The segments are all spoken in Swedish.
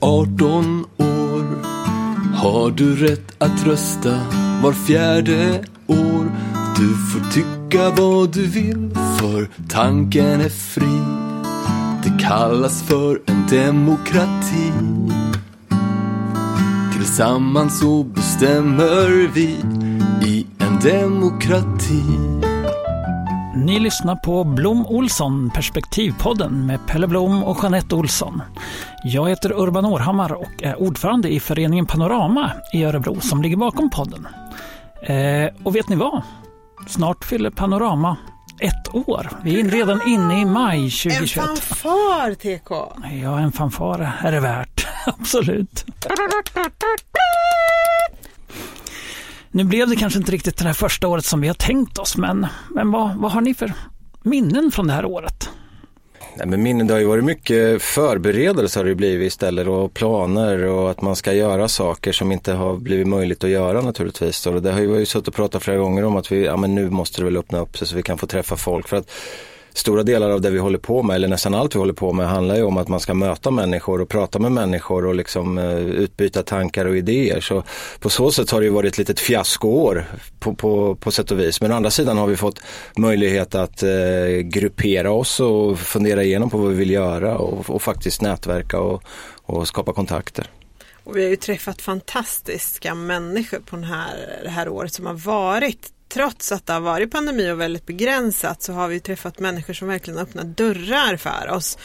18 år har du rätt att rösta var fjärde år. Du får tycka vad du vill för tanken är fri. Det kallas för en demokrati. Tillsammans så bestämmer vi i en demokrati. Ni lyssnar på Blom Olsson Perspektivpodden med Pelle Blom och Jeanette Olsson. Jag heter Urban Århammar och är ordförande i föreningen Panorama i Örebro som ligger bakom podden. Eh, och vet ni vad? Snart fyller Panorama ett år. Vi är redan inne i maj 2021. En fanfar TK! Ja, en fanfar är det värt. Absolut. Nu blev det kanske inte riktigt det här första året som vi har tänkt oss, men, men vad, vad har ni för minnen från det här året? Nej, men minnen, det har ju varit mycket förberedelser har det blivit istället och planer och att man ska göra saker som inte har blivit möjligt att göra naturligtvis. Och det har ju, ju suttit och pratat flera gånger om att vi, ja men nu måste det väl öppna upp sig så vi kan få träffa folk. För att stora delar av det vi håller på med, eller nästan allt vi håller på med, handlar ju om att man ska möta människor och prata med människor och liksom eh, utbyta tankar och idéer. Så på så sätt har det ju varit ett litet fiaskoår på, på, på sätt och vis. Men å andra sidan har vi fått möjlighet att eh, gruppera oss och fundera igenom på vad vi vill göra och, och faktiskt nätverka och, och skapa kontakter. Och vi har ju träffat fantastiska människor på den här, det här året som har varit trots att det har varit pandemi och väldigt begränsat så har vi träffat människor som verkligen öppnat dörrar för oss.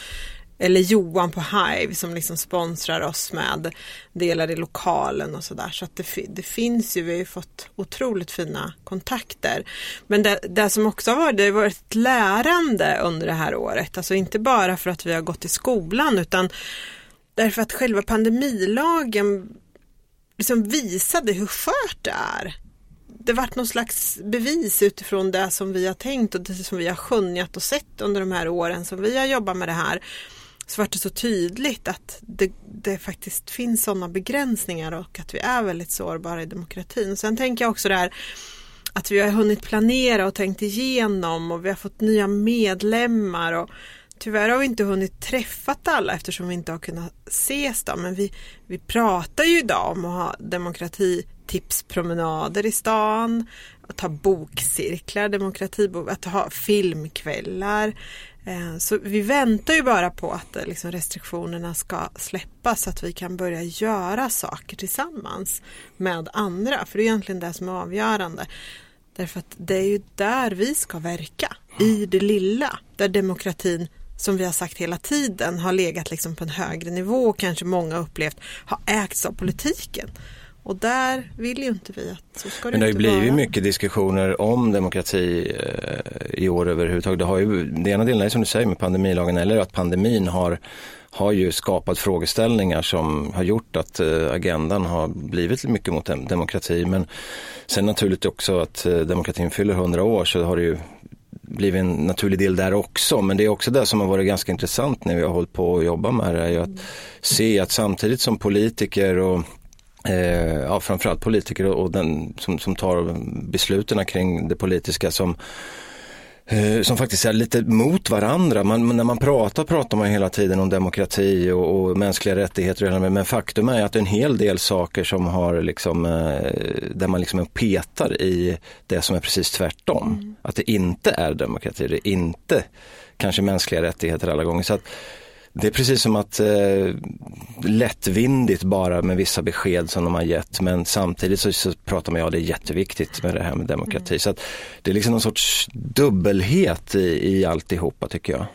Eller Johan på Hive som liksom sponsrar oss med delar i lokalen och sådär. Så att det, det, finns ju, vi har ju fått otroligt fina kontakter. Men det, det som också har varit, det har varit ett lärande under det här året. Alltså inte bara för att vi har gått i skolan utan därför att själva pandemilagen liksom visade hur skört det är det varit någon slags bevis utifrån det som vi har tänkt och det som vi har skönjat och sett under de här åren som vi har jobbat med det här. Så vart det så tydligt att det, det faktiskt finns sådana begränsningar och att vi är väldigt sårbara i demokratin. Sen tänker jag också det här att vi har hunnit planera och tänkt igenom och vi har fått nya medlemmar och Tyvärr har vi inte hunnit träffat alla eftersom vi inte har kunnat ses då, men vi, vi pratar ju idag om att ha demokrati Tipspromenader i stan, att ha bokcirklar, demokratibok, att ha filmkvällar. Eh, så vi väntar ju bara på att eh, liksom restriktionerna ska släppas så att vi kan börja göra saker tillsammans med andra. För det är egentligen det som är avgörande. Därför att det är ju där vi ska verka, i det lilla, där demokratin som vi har sagt hela tiden har legat liksom på en högre nivå och kanske många upplevt har ägts av politiken. Och där vill ju inte vi att så ska det Men det har ju blivit vara. mycket diskussioner om demokrati eh, i år överhuvudtaget. Det, har ju, det ena delen är som du säger med pandemilagen eller att pandemin har har ju skapat frågeställningar som har gjort att eh, agendan har blivit mycket mot demokrati. Men sen naturligt också att eh, demokratin fyller 100 år så har det ju blivit en naturlig del där också. Men det är också det som har varit ganska intressant när vi har hållit på att jobba med det. Är ju att se att samtidigt som politiker och eh, ja, framförallt politiker och, och den som, som tar besluten kring det politiska som eh, som faktiskt är lite mot varandra. Man, när man pratar pratar man hela tiden om demokrati och, och mänskliga rättigheter. Men faktum är att en hel del saker som har liksom, eh, där man liksom petar i det som är precis tvärtom. Mm. Att det inte är demokrati, det är inte kanske mänskliga rättigheter alla gånger. Så att, det är precis som att eh, lättvindigt bara med vissa besked som de har gett men samtidigt så, så pratar man, ja det är jätteviktigt med det här med demokrati. Mm. Så att det är liksom någon sorts dubbelhet i, i alltihopa tycker jag.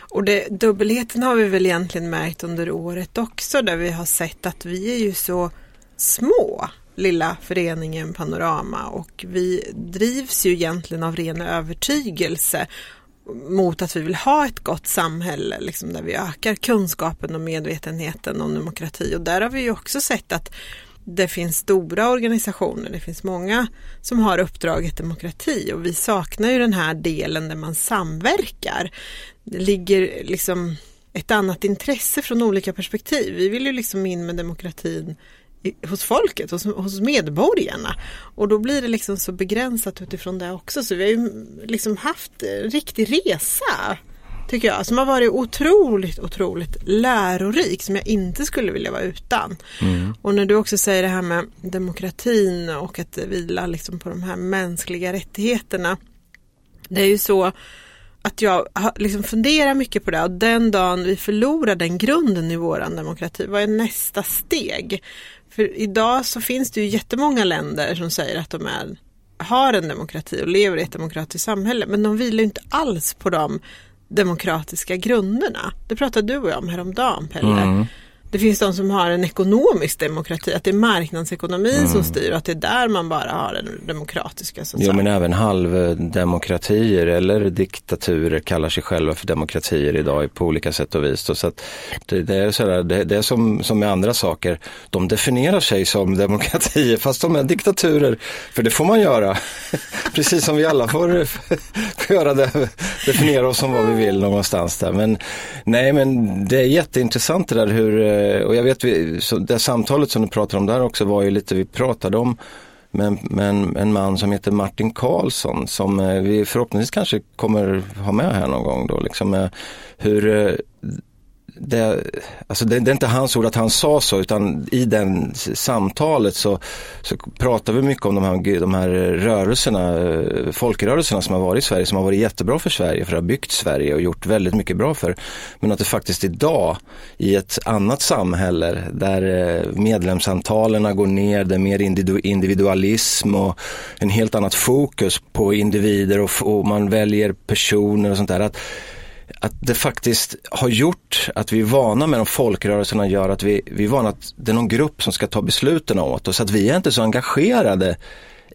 Och det, dubbelheten har vi väl egentligen märkt under året också där vi har sett att vi är ju så små lilla föreningen Panorama och vi drivs ju egentligen av ren övertygelse mot att vi vill ha ett gott samhälle liksom, där vi ökar kunskapen och medvetenheten om demokrati och där har vi ju också sett att det finns stora organisationer, det finns många som har uppdraget demokrati och vi saknar ju den här delen där man samverkar. Det ligger liksom ett annat intresse från olika perspektiv. Vi vill ju liksom in med demokratin hos folket, hos, hos medborgarna. Och då blir det liksom så begränsat utifrån det också. Så vi har ju liksom haft en riktig resa tycker jag, som har varit otroligt, otroligt lärorik som jag inte skulle vilja vara utan. Mm. Och när du också säger det här med demokratin och att vila liksom på de här mänskliga rättigheterna. Det är ju så att jag liksom funderar mycket på det och den dagen vi förlorar den grunden i våran demokrati, vad är nästa steg? För idag så finns det ju jättemånga länder som säger att de är, har en demokrati och lever i ett demokratiskt samhälle men de vilar inte alls på de demokratiska grunderna. Det pratade du och jag om häromdagen Pelle. Mm. Det finns de som har en ekonomisk demokrati, att det är marknadsekonomin mm. som styr och att det är där man bara har den demokratiska. Så jo men även halvdemokratier eller diktaturer kallar sig själva för demokratier idag på olika sätt och vis. Så det, det, är sådär, det, det, är som, som med andra saker, de definierar sig som demokratier fast de är diktaturer, för det får man göra. Precis som vi alla får, får göra det, definiera oss som vad vi vill någonstans där. Men nej men det är jätteintressant det där hur Eh, Eh, och jag vet, vi, så det samtalet som du pratar om där också var ju lite, vi pratade om med, med en, en, man som heter Martin Karlsson som eh, vi förhoppningsvis kanske kommer ha med här någon gång då. Liksom, eh, hur det, alltså det, det, är inte hans ord att han sa så utan i den samtalet så, så pratar vi mycket om de här, de här rörelserna, folkrörelserna som har varit i Sverige som har varit jättebra för Sverige för att ha byggt Sverige och gjort väldigt mycket bra för. Men att det faktiskt idag i ett annat samhälle där eh, medlemsantalen går ner, det är mer individualism och en helt annat fokus på individer och, och man väljer personer och sånt där. Att, att det faktiskt har gjort att vi är vana med de folkrörelserna gör att vi, vi är vana att det är någon grupp som ska ta besluten åt oss. Att vi är inte så engagerade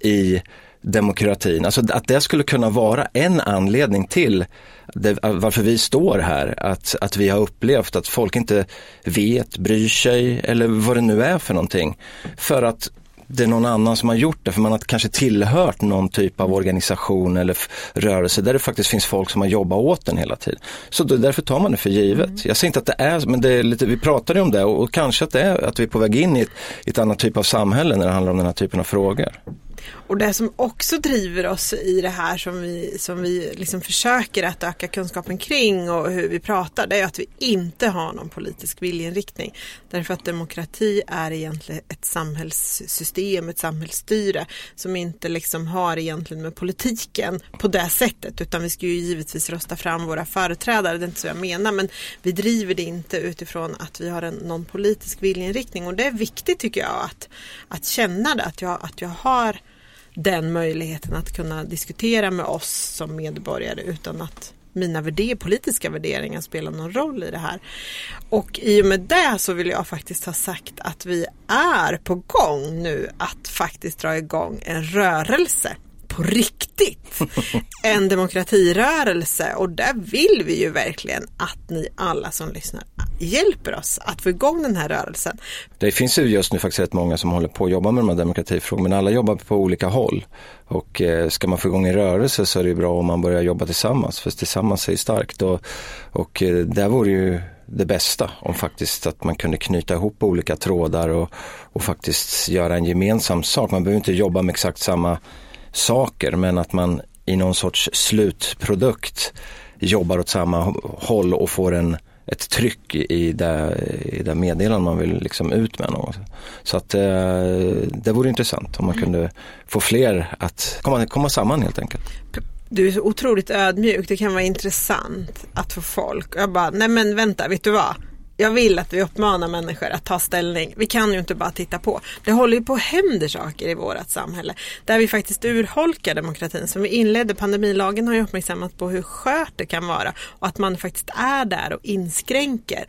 i demokratin. Alltså att det skulle kunna vara en anledning till det, varför vi står här. Att, att vi har upplevt att folk inte vet, bryr sig eller vad det nu är för någonting. För att det är någon annan som har gjort det, för man har kanske tillhört någon typ av organisation eller rörelse där det faktiskt finns folk som har jobbat åt den hela tiden. Så då, därför tar man det för givet. Mm. Jag säger inte att det är, men det är lite, vi pratade om det och, och kanske att det är att vi är på väg in i ett, ett annat typ av samhälle när det handlar om den här typen av frågor. Och det som också driver oss i det här som vi, som vi liksom försöker att öka kunskapen kring och hur vi pratar, det är att vi inte har någon politisk viljeinriktning. Därför att demokrati är egentligen ett samhällssystem, ett samhällsstyre som inte liksom har egentligen med politiken på det sättet. Utan vi ska ju givetvis rösta fram våra företrädare, det är inte så jag menar. Men vi driver det inte utifrån att vi har en, någon politisk viljeinriktning. Och det är viktigt tycker jag att, att känna det, att jag, att jag har den möjligheten att kunna diskutera med oss som medborgare utan att mina värder, politiska värderingar spelar någon roll i det här. Och i och med det så vill jag faktiskt ha sagt att vi är på gång nu att faktiskt dra igång en rörelse på riktigt en demokratirörelse och där vill vi ju verkligen att ni alla som lyssnar hjälper oss att få igång den här rörelsen. Det finns ju just nu faktiskt rätt många som håller på att jobba med de här demokratifrågorna men alla jobbar på olika håll. Och eh, ska man få igång en rörelse så är det bra om man börjar jobba tillsammans för tillsammans är starkt och, och eh, där vore ju det bästa om faktiskt att man kunde knyta ihop olika trådar och, och faktiskt göra en gemensam sak. Man behöver inte jobba med exakt samma saker men att man i någon sorts slutprodukt jobbar åt samma håll och får en, ett tryck i det, i det meddelande man vill liksom ut med. Något. Så att eh, det vore intressant om man kunde få fler att komma, komma samman helt enkelt. Du är så otroligt ödmjuk, det kan vara intressant att få folk. Jag bara, nej men vänta, vet du vad? Jag vill att vi uppmanar människor att ta ställning. Vi kan ju inte bara titta på. Det håller ju på att hända saker i vårt samhälle där vi faktiskt urholkar demokratin. Som vi inledde, pandemilagen har ju uppmärksammat på hur skört det kan vara och att man faktiskt är där och inskränker.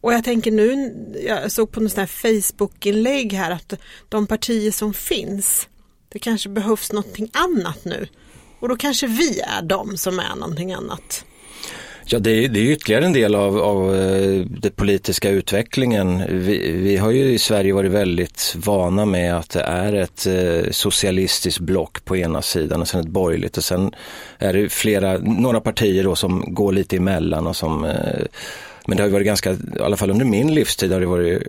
Och jag tänker nu, jag såg på något sånt här Facebook-inlägg här att de partier som finns, det kanske behövs någonting annat nu. Och då kanske vi är de som är någonting annat. Ja, det är, det är ytterligare en del av, av eh, den politiska utvecklingen. Vi, vi, har ju i Sverige varit väldigt vana med att det är ett eh, socialistiskt block på ena sidan och sen ett borgerligt och sen är det flera, några partier då som går lite emellan och som eh, men det har ju varit ganska, i alla fall under min livstid har det varit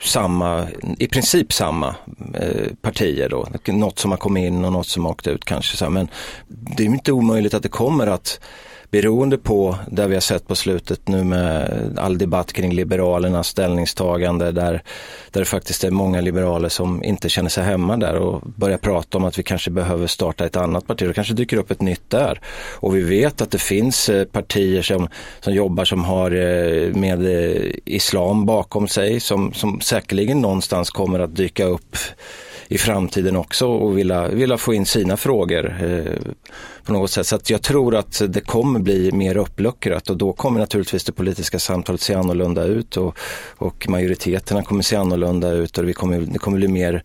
samma, i princip samma eh, partier då. Något som har kommit in och något som har åkt ut kanske. Men det är inte omöjligt att det kommer att beroende på det vi har sett på slutet nu med all debatt kring Liberalernas ställningstagande där, där det faktiskt är många liberaler som inte känner sig hemma där och börjar prata om att vi kanske behöver starta ett annat parti. Det kanske dyker upp ett nytt där. Och vi vet att det finns eh, partier som, som jobbar som har eh, med eh, islam bakom sig som, som säkerligen någonstans kommer att dyka upp i framtiden också och vilja, vilja få in sina frågor eh, på något sätt. Så att jag tror att det kommer bli mer uppluckrat och då kommer naturligtvis det politiska samtalet se annorlunda ut och, och majoriteterna kommer se annorlunda ut och det kommer, det kommer bli mer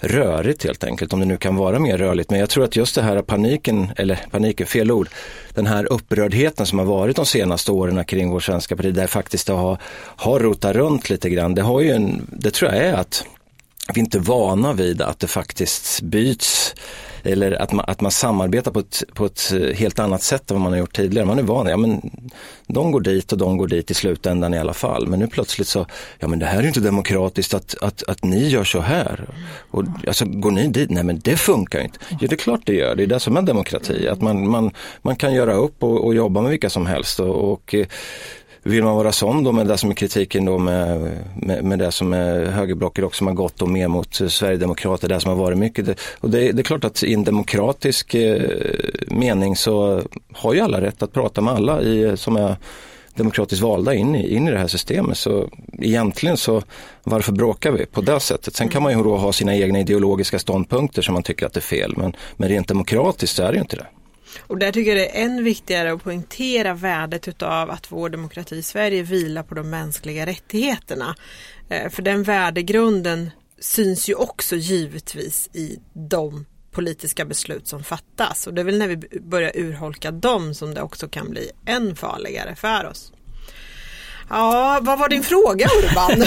rörigt helt enkelt, om det nu kan vara mer rörligt. Men jag tror att just det här paniken, eller paniken, fel ord, den här upprördheten som har varit de senaste åren kring vår svenska parti, där faktiskt det har, har rotat runt lite grann. Det har ju en, det tror jag är att vi är inte vana vid att det faktiskt byts eller att man, att man samarbetar på ett, på ett helt annat sätt än vad man har gjort tidigare. Man är van, ja men de går dit och de går dit i slutändan i alla fall. Men nu plötsligt så, ja men det här är inte demokratiskt att, att, att ni gör så här. Och, alltså går ni dit? Nej men det funkar inte. Jo det är klart det gör, det är det som är demokrati. Att man, man, man kan göra upp och, och jobba med vilka som helst. och, och eh, vill man vara sån då med det som är kritiken då med, med, med det som är högerblocket också som har gått då mer mot Sverigedemokrater, det som har varit mycket. Det, och det, det, är klart att i en demokratisk eh, mening så har ju alla rätt att prata med alla i, som är demokratiskt valda in i, in i det här systemet. Så egentligen så varför bråkar vi på det sättet? Sen kan man ju då ha sina egna ideologiska ståndpunkter som man tycker att det är fel men, men rent demokratiskt så är det ju inte det. Och där tycker jag det är än viktigare att poängtera värdet utav att vår demokrati i Sverige vilar på de mänskliga rättigheterna. Eh, för den värdegrunden syns ju också givetvis i de politiska beslut som fattas. Och det är väl när vi börjar urholka dem som det också kan bli än farligare för oss. Ja, vad var din fråga Urban?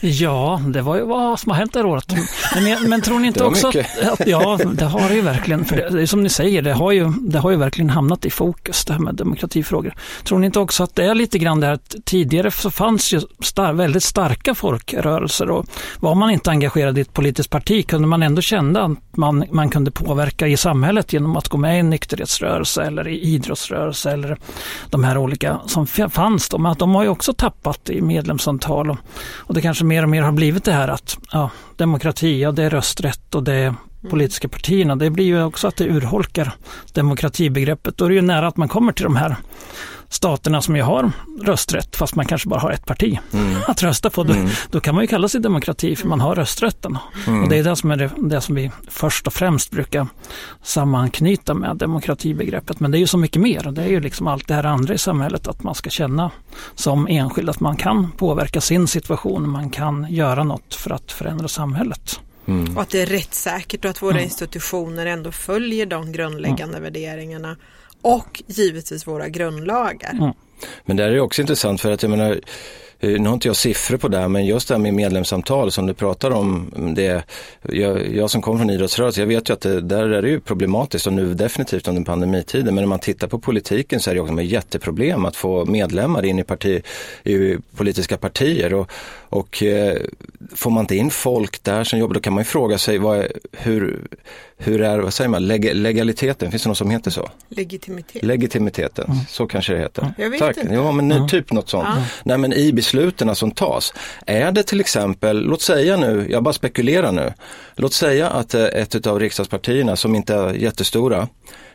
ja, det var ju vad som har hänt det här året. Men, men tror ni inte också att, att, Ja, det har det ju verkligen. För det, det är som ni säger, det har, ju, det har ju verkligen hamnat i fokus det här med demokratifrågor. Tror ni inte också att det är lite grann det här att tidigare så fanns ju star, väldigt starka folkrörelser och var man inte engagerad i ett politiskt parti kunde man ändå känna att man, man kunde påverka i samhället genom att gå med i en nykterhetsrörelse eller i idrottsrörelse eller de här olika som fanns. De, att de har ju också också tappat i medlemsantal. Och, det kanske mer och mer har blivit det här att ja, demokrati, ja, det är rösträtt och det är politiska partierna. Det blir ju också att det urholkar demokratibegreppet. Då är det ju nära att man kommer till de här staterna som ju har rösträtt, fast man kanske bara har ett parti mm. att rösta på, då, mm. då, kan man ju kalla sig demokrati för man har rösträtten. Mm. Och det är det som är det, det, som vi först och främst brukar sammanknyta med demokratibegreppet. Men det är ju så mycket mer. Det är ju liksom allt det här andra i samhället, att man ska känna som enskild att man kan påverka sin situation, man kan göra något för att förändra samhället. Mm. Och att det är rättssäkert och att våra mm. institutioner ändå följer de grundläggande mm. värderingarna och givetvis våra grundlagar. Mm. Men det är också intressant för att jag menar eh, nu har inte jag siffror på det, här men just det här med medlemssamtal som du pratar om, det, jag, jag som kommer från idrottsrörelsen, jag vet ju att det, där är det ju problematiskt och nu definitivt under pandemitiden, men om man tittar på politiken så är det också ett jätteproblem att få medlemmar in i, parti, i politiska partier och, och eh, får man inte in folk där som jobbar, då kan man ju fråga sig vad, hur, hur är, vad säger man, Leg legaliteten, finns det något som heter så? Legitimitet. Legitimiteten, mm. så kanske det heter. Jag vet Tack. inte. Ja, men mm. typ något sånt. Mm. Nej, men i besluten som tas, är det till exempel, låt säga nu, jag bara spekulerar nu, låt säga att eh, ett av riksdagspartierna som inte är jättestora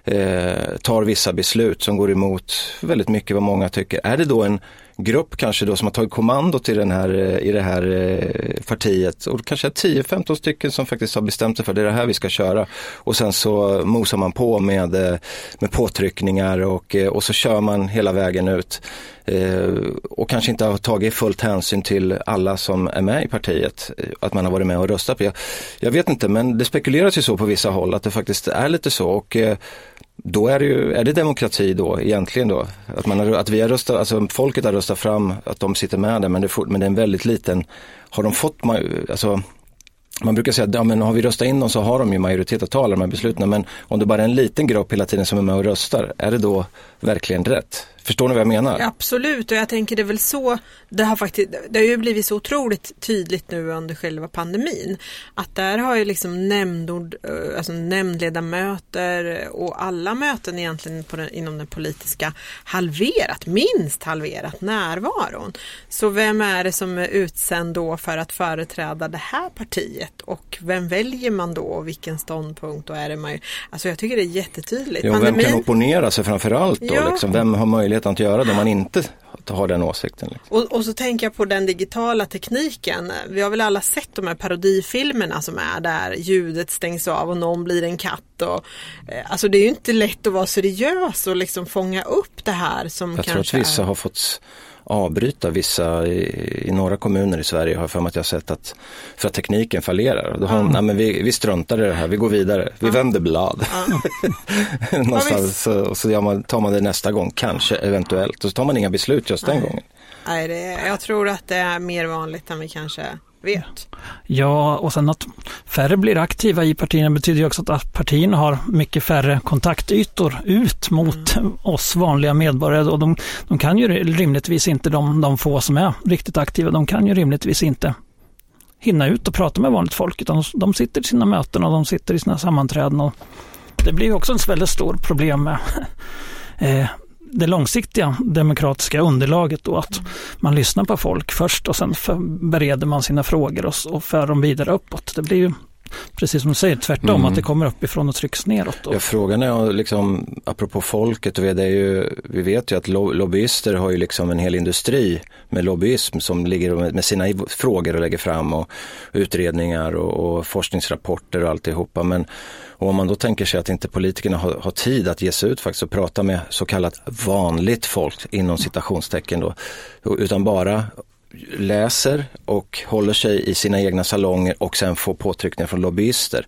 eh, tar vissa beslut som går emot väldigt mycket vad många tycker. Är det då en grupp kanske då som har tagit kommandot i, den här, eh, i det här eh, partiet. Och kanske 10-15 stycken som faktiskt har bestämt sig för det är det här vi ska köra. Och sen så mosar man på med, eh, med påtryckningar och, och så kör man hela vägen ut. Eh, och kanske inte har tagit fullt hänsyn till alla som är med i partiet, eh, att man har varit med och röstat. Jag, jag vet inte men det spekuleras ju så på vissa håll att det faktiskt är lite så och eh, då är det ju, är det demokrati då egentligen då? Att, man har, att vi har röstat, alltså folket har röstat fram att de sitter med där men det, men det är en väldigt liten, har de fått, alltså man brukar säga att ja, men har vi röstat in dem så har de ju majoritet att ta alla de här besluten. Men om det bara är en liten grupp hela tiden som är med och röstar, är det då verkligen rätt? Förstår ni vad jag menar? Absolut, och jag tänker det är väl så det har faktiskt, det har ju blivit så otroligt tydligt nu under själva pandemin. Att där har ju liksom nämndord, eh, alltså nämndledamöter och alla möten egentligen den, inom den politiska halverat, minst halverat närvaron. Så vem är det som är utsänd då för att företräda det här partiet och vem väljer man då och vilken ståndpunkt och är det man alltså jag tycker det är jättetydligt. Ja, Pandemin... Vem kan opponera sig framförallt då? Ja. Liksom? Vem har möjlighet att göra det om man inte har den åsikten. Liksom. Och, och, så tänker jag på den digitala tekniken. Vi har väl alla sett de här parodifilmerna som är där ljudet stängs av och någon blir en katt. Och, eh, alltså det är ju inte lätt att vara seriös och liksom fånga upp det här som jag kanske Jag tror att vissa har fått avbryta vissa, i, i, några kommuner i Sverige har jag för mig att jag sett att för att tekniken fallerar. Då har mm. nej, men vi, vi struntar i det här, vi går vidare, vi mm. vänder blad. Mm. Någonstans, så, och så man, tar man det nästa gång, kanske, eventuellt. Och så tar man inga beslut just den gången. Nej, det, jag tror att det är mer vanligt än vi kanske vet. Ja, och sen att färre blir aktiva i partierna betyder ju också att partierna har mycket färre kontaktytor ut mot mm. oss vanliga medborgare. Och de, de, kan ju rimligtvis inte, de, de få som är riktigt aktiva, de kan ju rimligtvis inte hinna ut och prata med vanligt folk, utan de sitter i sina möten och de sitter i sina sammanträden. Och det blir också ett väldigt stort problem med eh, det långsiktiga demokratiska underlaget och att man lyssnar på folk först och sen bereder man sina frågor och, och för dem vidare uppåt. Det blir ju precis som du säger, tvärtom, mm. att det kommer uppifrån och trycks neråt. Ja, frågan är liksom, apropå folket, och det är ju, vi vet ju att lobbyister har ju liksom en hel industri med lobbyism som ligger med sina frågor och lägger fram och utredningar och, och forskningsrapporter och alltihopa. Men och om man då tänker sig att inte politikerna har, har, tid att ge sig ut faktiskt och prata med så kallat vanligt folk inom citationstecken då, utan bara läser och håller sig i sina egna salonger och sen får påtryckningar från lobbyister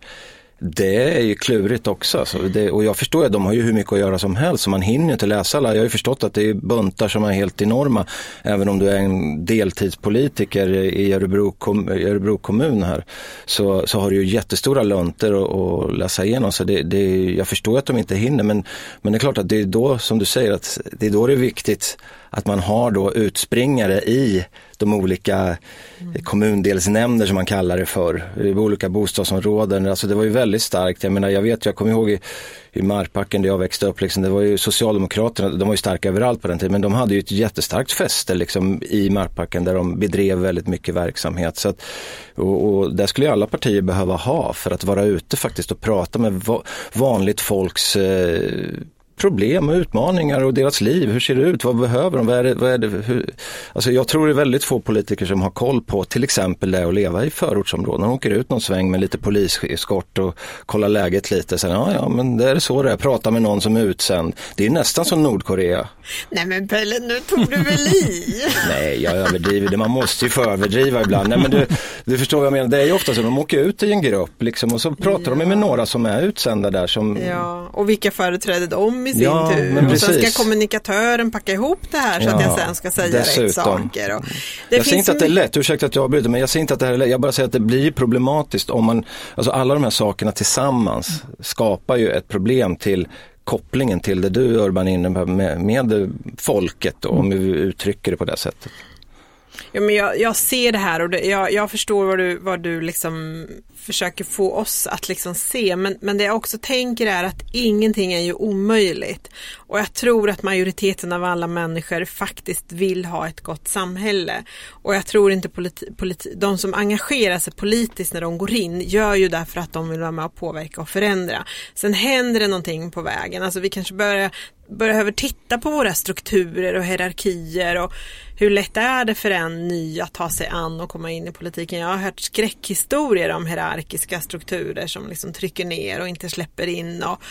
det är ju klurigt också. Alltså det, och jag förstår att de har ju hur mycket att göra som helst så man hinner inte läsa alla. Jag har ju förstått att det är buntar som är helt enorma. Även om du är en deltidspolitiker i Örebro, kom, Örebro kommun här så, så har du ju jättestora lunter att, läsa igenom. Så det, det, jag förstår att de inte hinner men, men det är klart att det är då som du säger att det är då det är viktigt att man har då utspringare i de olika mm. kommundelsnämnder som man kallar det för, i olika bostadsområden. Alltså det var ju väldigt starkt. Jag menar, jag vet, jag kommer ihåg i, i Markbacken där jag växte upp, liksom, det var ju Socialdemokraterna, de var ju starka överallt på den tiden, men de hade ju ett jättestarkt fäste liksom, i Markbacken där de bedrev väldigt mycket verksamhet. Så att, och, och där skulle ju alla partier behöva ha för att vara ute faktiskt och prata med va vanligt folks eh, problem och utmaningar och deras liv. Hur ser det ut? Vad behöver de? Vad är det, vad är det, hur? Alltså jag tror det är väldigt få politiker som har koll på till exempel det att leva i förortsområden. De åker ut någon sväng med lite poliseskort och kollar läget lite. Sen, ja, ja, men det är så det är. Prata med någon som är utsänd. Det är nästan som Nordkorea. Nej men Pelle, nu tog du väl i? Nej, jag överdriver. Man måste ju få överdriva ibland. Nej, men du, du förstår vad jag menar. Det är ju ofta så. De åker ut i en grupp liksom, och så pratar ja. de med några som är utsända där. Som... Ja, och vilka företräder de i sin ja, tur. Och sen ska kommunikatören packa ihop det här så ja, att jag sen ska säga dessutom. rätt saker. Och det jag säger inte att det är lätt, ursäkta att jag avbryter, men jag säger inte att det här är lätt. Jag bara säger att det blir problematiskt om man, alltså alla de här sakerna tillsammans skapar ju ett problem till kopplingen till det du Urban är inne med, med folket då, om vi uttrycker det på det sättet. Ja, men jag, jag ser det här och det, jag, jag förstår vad du, vad du liksom försöker få oss att liksom se. Men, men det jag också tänker är att ingenting är ju omöjligt. Och jag tror att majoriteten av alla människor faktiskt vill ha ett gott samhälle. Och jag tror inte politi, politi, de som engagerar sig politiskt när de går in gör ju därför att de vill vara med och påverka och förändra. Sen händer det någonting på vägen. Alltså vi kanske börjar behöver titta på våra strukturer och hierarkier och hur lätt är det för en ny att ta sig an och komma in i politiken. Jag har hört skräckhistorier om hierarkier hierarkiska strukturer som liksom trycker ner och inte släpper in och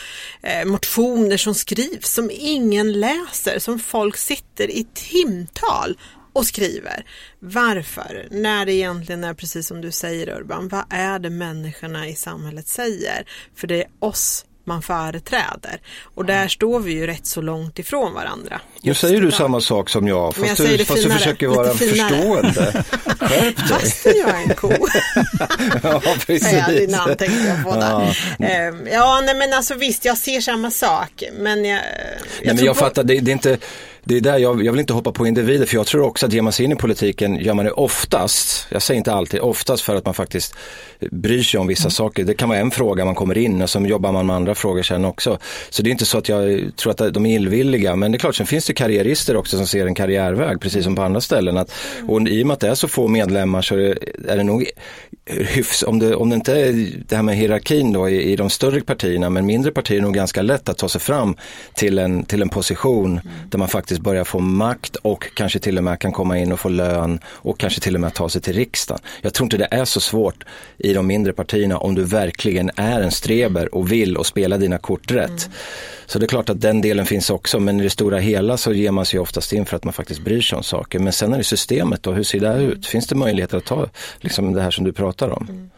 eh, motioner som skrivs som ingen läser, som folk sitter i timtal och skriver. Varför? När det egentligen är precis som du säger Urban, vad är det människorna i samhället säger? För det är oss man företräder. Och där står vi ju rätt så långt ifrån varandra. Nu säger du samma sak som jag, fast, jag du, fast du försöker vara förstående. Skärp dig. Fast jag är en ko. ja, precis. Ja, dina anteckningar på ja. Ehm, ja, nej men alltså visst, jag ser samma sak. Men jag, jag, nej, men jag fattar, det, det är inte det är där jag, jag vill inte hoppa på individer för jag tror också att ger man sig in i politiken gör man det oftast, jag säger inte alltid, oftast för att man faktiskt bryr sig om vissa mm. saker. Det kan vara en fråga man kommer in och så jobbar man med andra frågor sen också. Så det är inte så att jag tror att de är illvilliga men det är klart, sen finns det karriärister också som ser en karriärväg precis som på andra ställen. Att, och i och med att det är så få medlemmar så är det nog hyfs, om det, om det inte är det här med hierarkin då i, i de större partierna men mindre partier är nog ganska lätt att ta sig fram till en, till en position mm. där man faktiskt börjar få makt och kanske till och med kan komma in och få lön och kanske till och med ta sig till riksdagen. Jag tror inte det är så svårt i de mindre partierna om du verkligen är en streber och vill och spela dina kort rätt. Mm. Så det är klart att den delen finns också men i det stora hela så ger man sig oftast in för att man faktiskt bryr sig om saker. Men sen är det systemet då, hur ser det ut? Finns det möjligheter att ta liksom det här som du pratar om? Mm.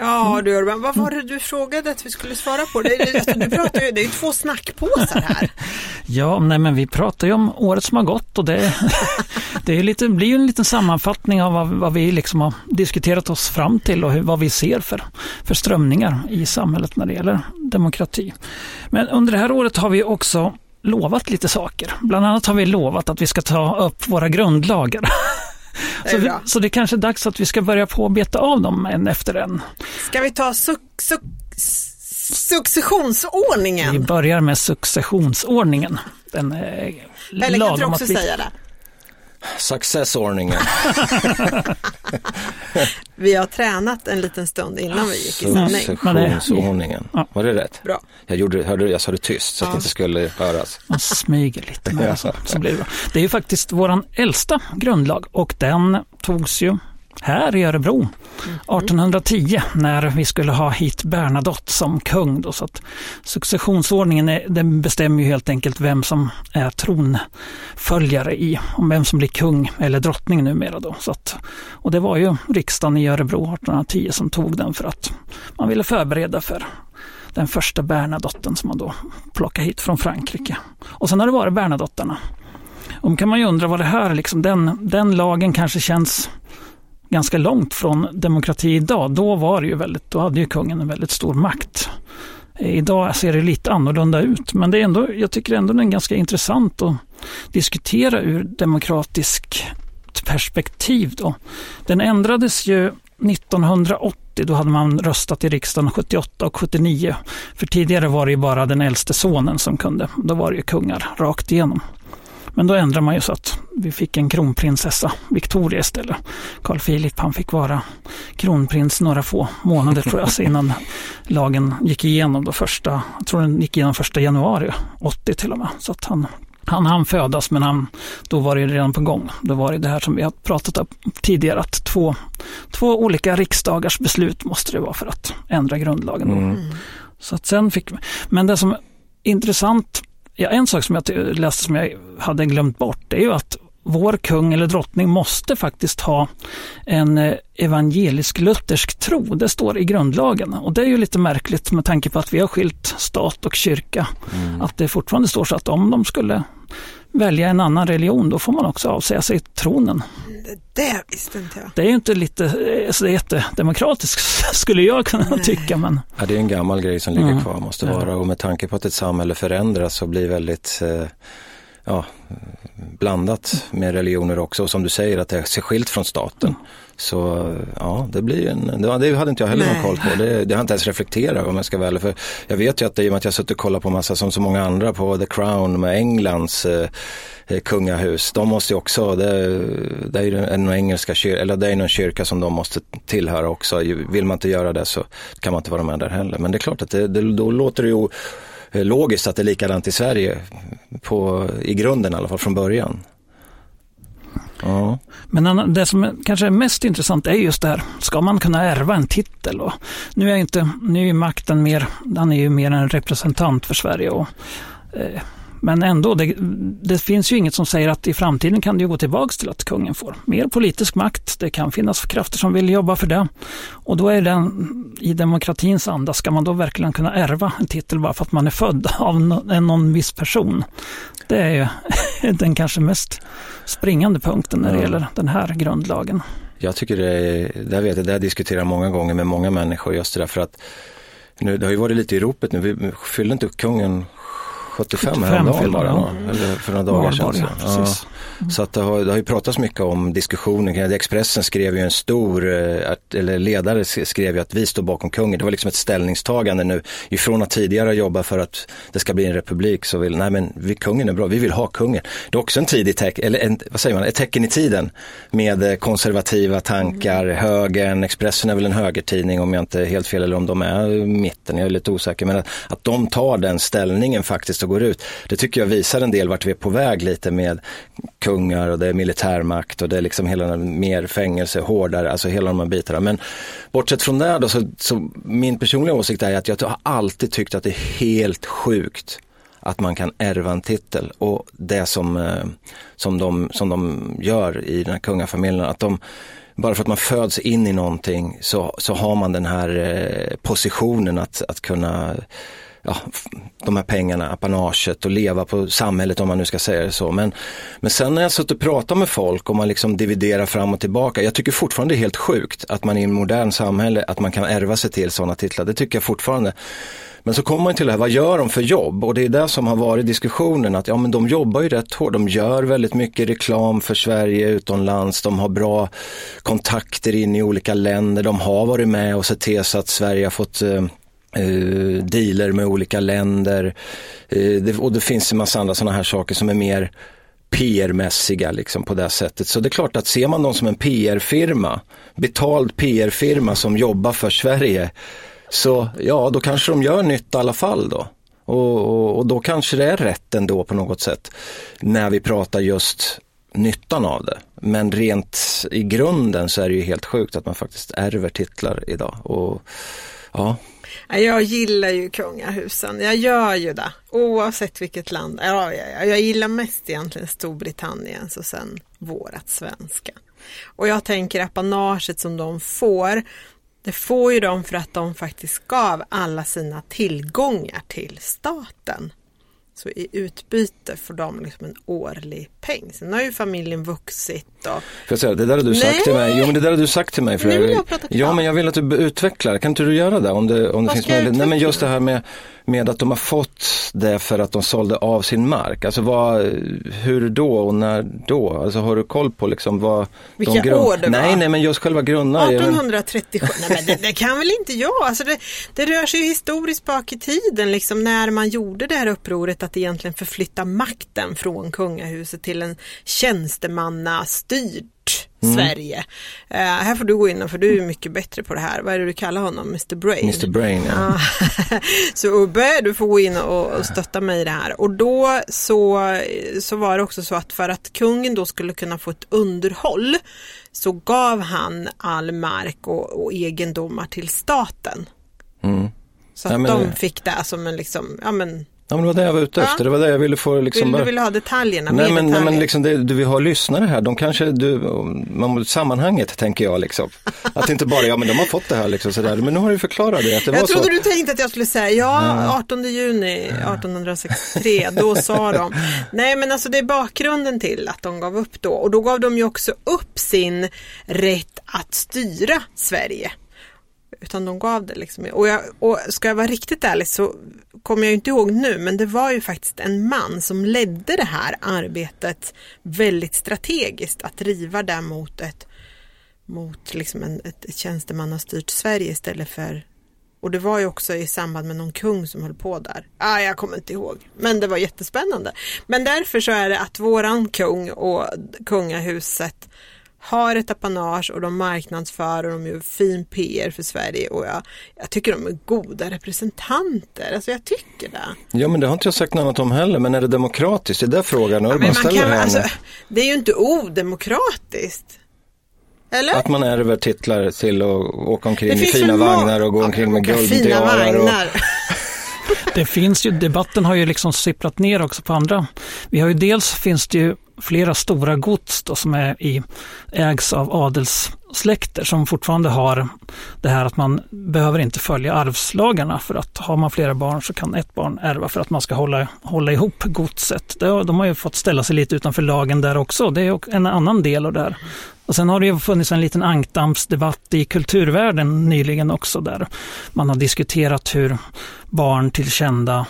Ja du Urban, vad var det du frågade att vi skulle svara på? Det, det, du pratar ju, det är ju två snackpåsar här. Ja, nej men vi pratar ju om året som har gått och det, det är lite, blir ju en liten sammanfattning av vad, vad, vi liksom har diskuterat oss fram till och hur, vad vi ser för, för strömningar i samhället när det gäller demokrati. Men under det här året har vi också lovat lite saker. Bland annat har vi lovat att vi ska ta upp våra grundlagar. Så det, så det är kanske är dags att vi ska börja på att beta av dem en efter en. Ska vi ta su su successionsordningen? Vi börjar med successionsordningen. Den är Eller kan du också vi... säga det? Successordningen. vi har tränat en liten stund innan vi gick i sändning. Successionsordningen. Ja. Var det rätt? Bra. Jag, gjorde, hörde, jag sa det tyst så att det inte skulle höras. Man smyger lite med det, så, så blir det bra. Det är ju faktiskt vår äldsta grundlag och den togs ju här i Örebro 1810 när vi skulle ha hit Bernadotte som kung. Då, så att successionsordningen är, den bestämmer ju helt enkelt vem som är tronföljare i, om vem som blir kung eller drottning numera. Då. Så att, och det var ju riksdagen i Örebro 1810 som tog den för att man ville förbereda för den första Bernadotten som man då plockade hit från Frankrike. Och sen har det varit Bernadotterna. Och kan man ju undra vad det här, liksom, den, den lagen kanske känns ganska långt från demokrati idag. Då var det ju väldigt, då hade ju kungen en väldigt stor makt. Idag ser det lite annorlunda ut, men det är ändå, jag tycker ändå den är ganska intressant att diskutera ur demokratiskt perspektiv. Då. Den ändrades ju 1980, då hade man röstat i riksdagen 78 och 79. För tidigare var det ju bara den äldste sonen som kunde, då var det ju kungar rakt igenom. Men då ändrade man ju så att vi fick en kronprinsessa, Victoria istället. Carl Philip han fick vara kronprins några få månader tror jag, innan lagen gick igenom. Då första, jag tror den gick igenom första januari 80 till och med. Så att han, han hann födas men han, då var det redan på gång. Då var det det här som vi har pratat om tidigare att två, två olika riksdagars beslut måste det vara för att ändra grundlagen. Mm. Så att sen fick, men det som är intressant Ja, en sak som jag läste som jag hade glömt bort är ju att vår kung eller drottning måste faktiskt ha en eh, evangelisk-luthersk tro. Det står i grundlagen och det är ju lite märkligt med tanke på att vi har skilt stat och kyrka. Mm. Att det fortfarande står så att om de skulle välja en annan religion då får man också avsäga sig tronen. Det visste inte jag. Det är ju inte lite eh, så jättedemokratiskt skulle jag kunna Nej. tycka. Men... Ja, det är en gammal grej som ligger mm. kvar måste vara och med tanke på att ett samhälle förändras och blir väldigt eh, ja, blandat med religioner också och som du säger att det är skilt från staten. Så ja, det blir en, det hade inte jag heller någon koll på. Det, det har inte ens reflekterat om jag ska väl. För jag vet ju att det, i och med att jag suttit och kollat på massa som så många andra på The Crown med Englands eh, eh kungahus. De måste ju också, det, det är ju en engelska kyrka, eller det är någon kyrka som de måste tillhöra också. Vill man inte göra det så kan man inte vara med där heller. Men det är klart att det, det, då låter det ju Eh, logiskt att det är likadant i Sverige på, i grunden i alla fall från början. Ja. Men det som kanske är mest intressant är just det här, ska man kunna ärva en titel? Och nu är inte, nu är makten mer, han är ju mer en representant för Sverige. Och, eh, men ändå, det, det, finns ju inget som säger att i framtiden kan det gå tillbaks till att kungen får mer politisk makt. Det kan finnas krafter som vill jobba för det. Och då är den, i demokratins anda, ska man då verkligen kunna ärva en titel bara för att man är född av någon, någon viss person? Det är ju den kanske mest springande punkten när det gäller den här grundlagen. Jag tycker det är, det vet jag, det har jag diskuterat många gånger med många människor just det där för att nu, det har ju varit lite i ropet nu, vi fyllde inte kungen 75, 75 häromdagen bara, ja. eller för några dagar sedan. Så. ja. Så att det, har, det har ju pratats mycket om diskussionen kring. Expressen skrev ju en stor, eh, eller ledare skrev ju att vi står bakom kungen. Det var liksom ett ställningstagande nu. Ifrån att tidigare jobba för att det ska bli en republik så vill, nej men vi, kungen är bra, vi vill ha kungen. Det är också en tidig tecken, eller en, vad säger man, ett tecken i tiden med eh, konservativa tankar, högern, Expressen är väl en högertidning om jag inte är helt fel eller om de är mitten, jag är lite osäker. Men att, att de tar den ställningen faktiskt går ut, det tycker jag visar en del vart vi är på väg lite med kungar och det är militärmakt och det är liksom hela den här mer fängelse, hårdare, alltså hela de här bitarna. Men bortsett från det då så, så min personliga åsikt är att jag har alltid tyckt att det är helt sjukt att man kan ärva en titel och det som, eh, som, de, som de gör i den här kungafamiljen, att de bara för att man föds in i någonting så, så har man den här eh, positionen att, att kunna ja, de här pengarna, apanaget och leva på samhället om man nu ska säga det så. Men, men sen när jag suttit och pratat med folk och man liksom dividerar fram och tillbaka. Jag tycker fortfarande det är helt sjukt att man i en modern samhälle, att man kan ärva sig till sådana titlar. Det tycker jag fortfarande. Men så kommer man till det här, vad gör de för jobb? Och det är det som har varit diskussionen, att ja men de jobbar ju rätt hårt, de gör väldigt mycket reklam för Sverige utomlands, de har bra kontakter in i olika länder, de har varit med och sett till så att Sverige har fått eh, eh, dealer med olika länder. Eh, det, och det finns en massa andra sådana här saker som är mer PR-mässiga liksom på det sättet. Så det är klart att ser man dem som en PR-firma, betald PR-firma som jobbar för Sverige, så ja, då kanske de gör nytta i alla fall då. Och, och, och då kanske det är rätt ändå på något sätt när vi pratar just nyttan av det. Men rent i grunden så är det ju helt sjukt att man faktiskt ärver titlar idag. Och ja, Ja, jag gillar ju kungahusen, jag gör ju det. Oavsett vilket land. Ja, ja, ja. Jag gillar mest egentligen Storbritanniens och sen vårat svenska. Och jag tänker apanaget som de får, det får ju de för att de faktiskt gav alla sina tillgångar till staten. Så i utbyte får de liksom en årlig peng. Sen har ju familjen vuxit Får jag säga, det där har du sagt Nej. till mig. Jo men det där har du sagt till mig. Nu vill jag ja men jag vill att du utvecklar. Kan inte du göra det om det, om det Vad finns möjlighet? Nej men just det här med, med att de har fått det för att de sålde av sin mark. Alltså vad, hur då och när då? Alltså har du koll på liksom vad Vilka de grund... år det var? Nej nej men just själva grunderna. är väl- 1837, nej men det, det kan väl inte jag. Alltså det, det rör sig ju historiskt bak i tiden, liksom när man gjorde det här upproret att egentligen förflytta makten från kungahuset till en tjänstemannastyrt Mm. Sverige. Eh, här får du gå in för du är mycket bättre på det här. Vad är det du kallar honom? Mr Brain? Mr Brain ja. Ja. så Ubbe, du får gå in och, och stötta mig i det här. Och då så, så var det också så att för att kungen då skulle kunna få ett underhåll så gav han all mark och, och egendomar till staten. Mm. Så Ja, att men- de fick det som en liksom, ja men, Ja men det var det jag var ute Ja. efter. Det var det jag ville få liksom vill, bara... du vill ha detaljerna, Nej men, nej, detaljer. men liksom det, du vill ha lyssnare här, de kanske, du, man, sammanhanget tänker jag liksom. Att inte bara, ja men de har fått det här liksom sådär, men nu har du förklarat det, att det var jag så. trodde du tänkte att jag skulle säga ja, 18 juni 1863, då sa de. Nej men alltså det är bakgrunden till att de gav upp då och då gav de ju också upp sin rätt att styra Sverige. Utan de gav det liksom. Och, jag, och ska jag vara riktigt ärlig så kommer jag inte ihåg nu men det var ju faktiskt en man som ledde det här arbetet väldigt strategiskt att driva det mot ett mot liksom en, ett, ett tjänstemannastyrt Sverige istället för och det var ju också i samband med någon kung som höll på där. Ah, jag kommer inte ihåg. Men det var jättespännande. Men därför så är det att våran kung och kungahuset har ett apanage och de marknadsför och de gör fin PR för Sverige och jag, jag tycker de är goda representanter. Alltså jag tycker det. Ja men det har inte jag sagt något annat om heller, men är det demokratiskt? Det är där frågan Urban man ställer kan, alltså, det är ju inte odemokratiskt. Eller? Att man ärver titlar till att åka omkring Det i fina vagnar och gå Ja, omkring med åka Fina guldtiarar. Och... Det finns ju, debatten har ju liksom sipprat ner också på andra. Vi har ju dels finns det ju flera stora gods då, som är i, ägs av adels släkter som fortfarande har det här att man behöver inte följa arvslagarna för att har man flera barn så kan ett barn ärva för att man ska hålla, hålla ihop godset. De har ju fått ställa sig lite utanför lagen där också. Det är en annan del av det här. Och sen har det ju funnits en liten ankdammsdebatt i kulturvärlden nyligen också där man har diskuterat hur barn till kända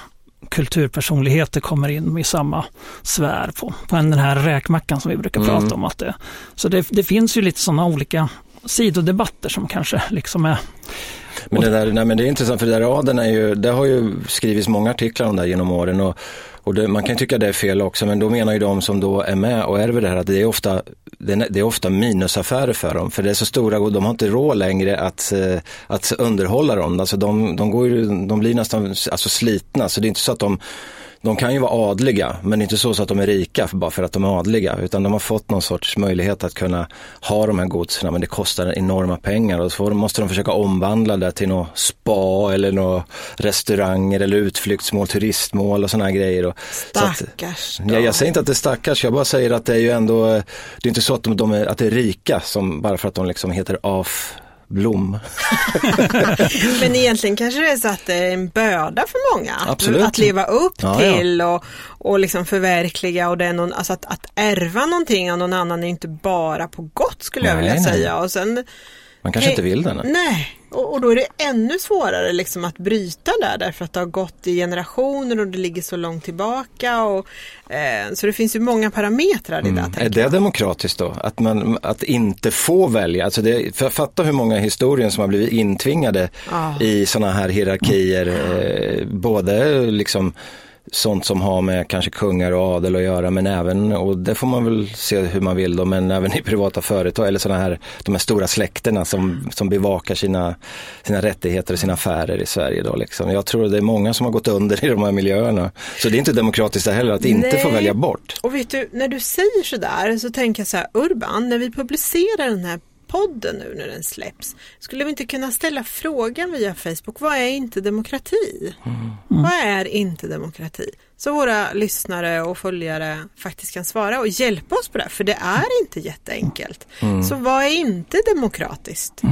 kulturpersonligheter kommer in i samma sfär på, på den här räkmackan som vi brukar Mm. prata om. Att det, så det, det finns ju lite sådana olika sidodebatter som kanske liksom är Men det, där, nej, men det är intressant för det där raden är ju, det har ju skrivits många artiklar om det genom åren och, och det, man kan tycka det är fel också men då menar ju de som då är med och ärver det här att det är ofta, det är, det är ofta minusaffärer för dem för det är så stora och de har inte råd längre att, eh, att underhålla dem. Alltså de, de, går ju, de blir nästan alltså slitna så det är inte så att de de kan ju vara adliga, men inte så, så att de är rika för, bara för att de är adliga, utan de har fått någon sorts möjlighet att kunna ha de här godsen, men det kostar enorma pengar och så måste de försöka omvandla det till något spa eller några restauranger eller utflyktsmål, turistmål och sådana här grejer. Och, så att, Stackars. Ja, jag säger inte att det är stackars, jag bara säger att det är ju ändå, det är inte så att de, de är, att det är rika som, bara för att de liksom heter af Blom. Men egentligen kanske det är så att det är en börda för många. Att, Absolut. att leva upp Ja, ja. till och, och liksom förverkliga och det är någon, alltså att, att ärva någonting av någon annan är inte bara på gott skulle jag Nej, vilja nej. säga. Och sen, Man kanske inte vill det. nej. nej, och, och då är det ännu svårare liksom att bryta där därför att det har gått i generationer och det ligger så långt tillbaka. Och, eh, så det finns ju många parametrar i det. Är det jag. demokratiskt då? Att, man, att inte få välja? Alltså det, för fatta hur många historier som har blivit intvingade Ja. i sådana här hierarkier. Eh, både liksom sånt som har med kanske kungar och adel att göra men även, och det får man väl se hur man vill då, men även i privata företag eller sådana här, de här stora släkterna som, som bevakar sina, sina rättigheter och sina affärer i Sverige då liksom. Jag tror det är många som har gått under i de här miljöerna. Så det är inte demokratiskt heller att inte få Nej. välja bort. Och vet du, när du säger sådär så tänker jag så här, Urban, när vi publicerar den här podden nu när den släpps, skulle vi inte kunna ställa frågan via Facebook, vad är inte demokrati? Vad är inte demokrati? Så våra lyssnare och följare faktiskt kan svara och hjälpa oss på det, för det är inte jätteenkelt. Så vad är inte demokratiskt?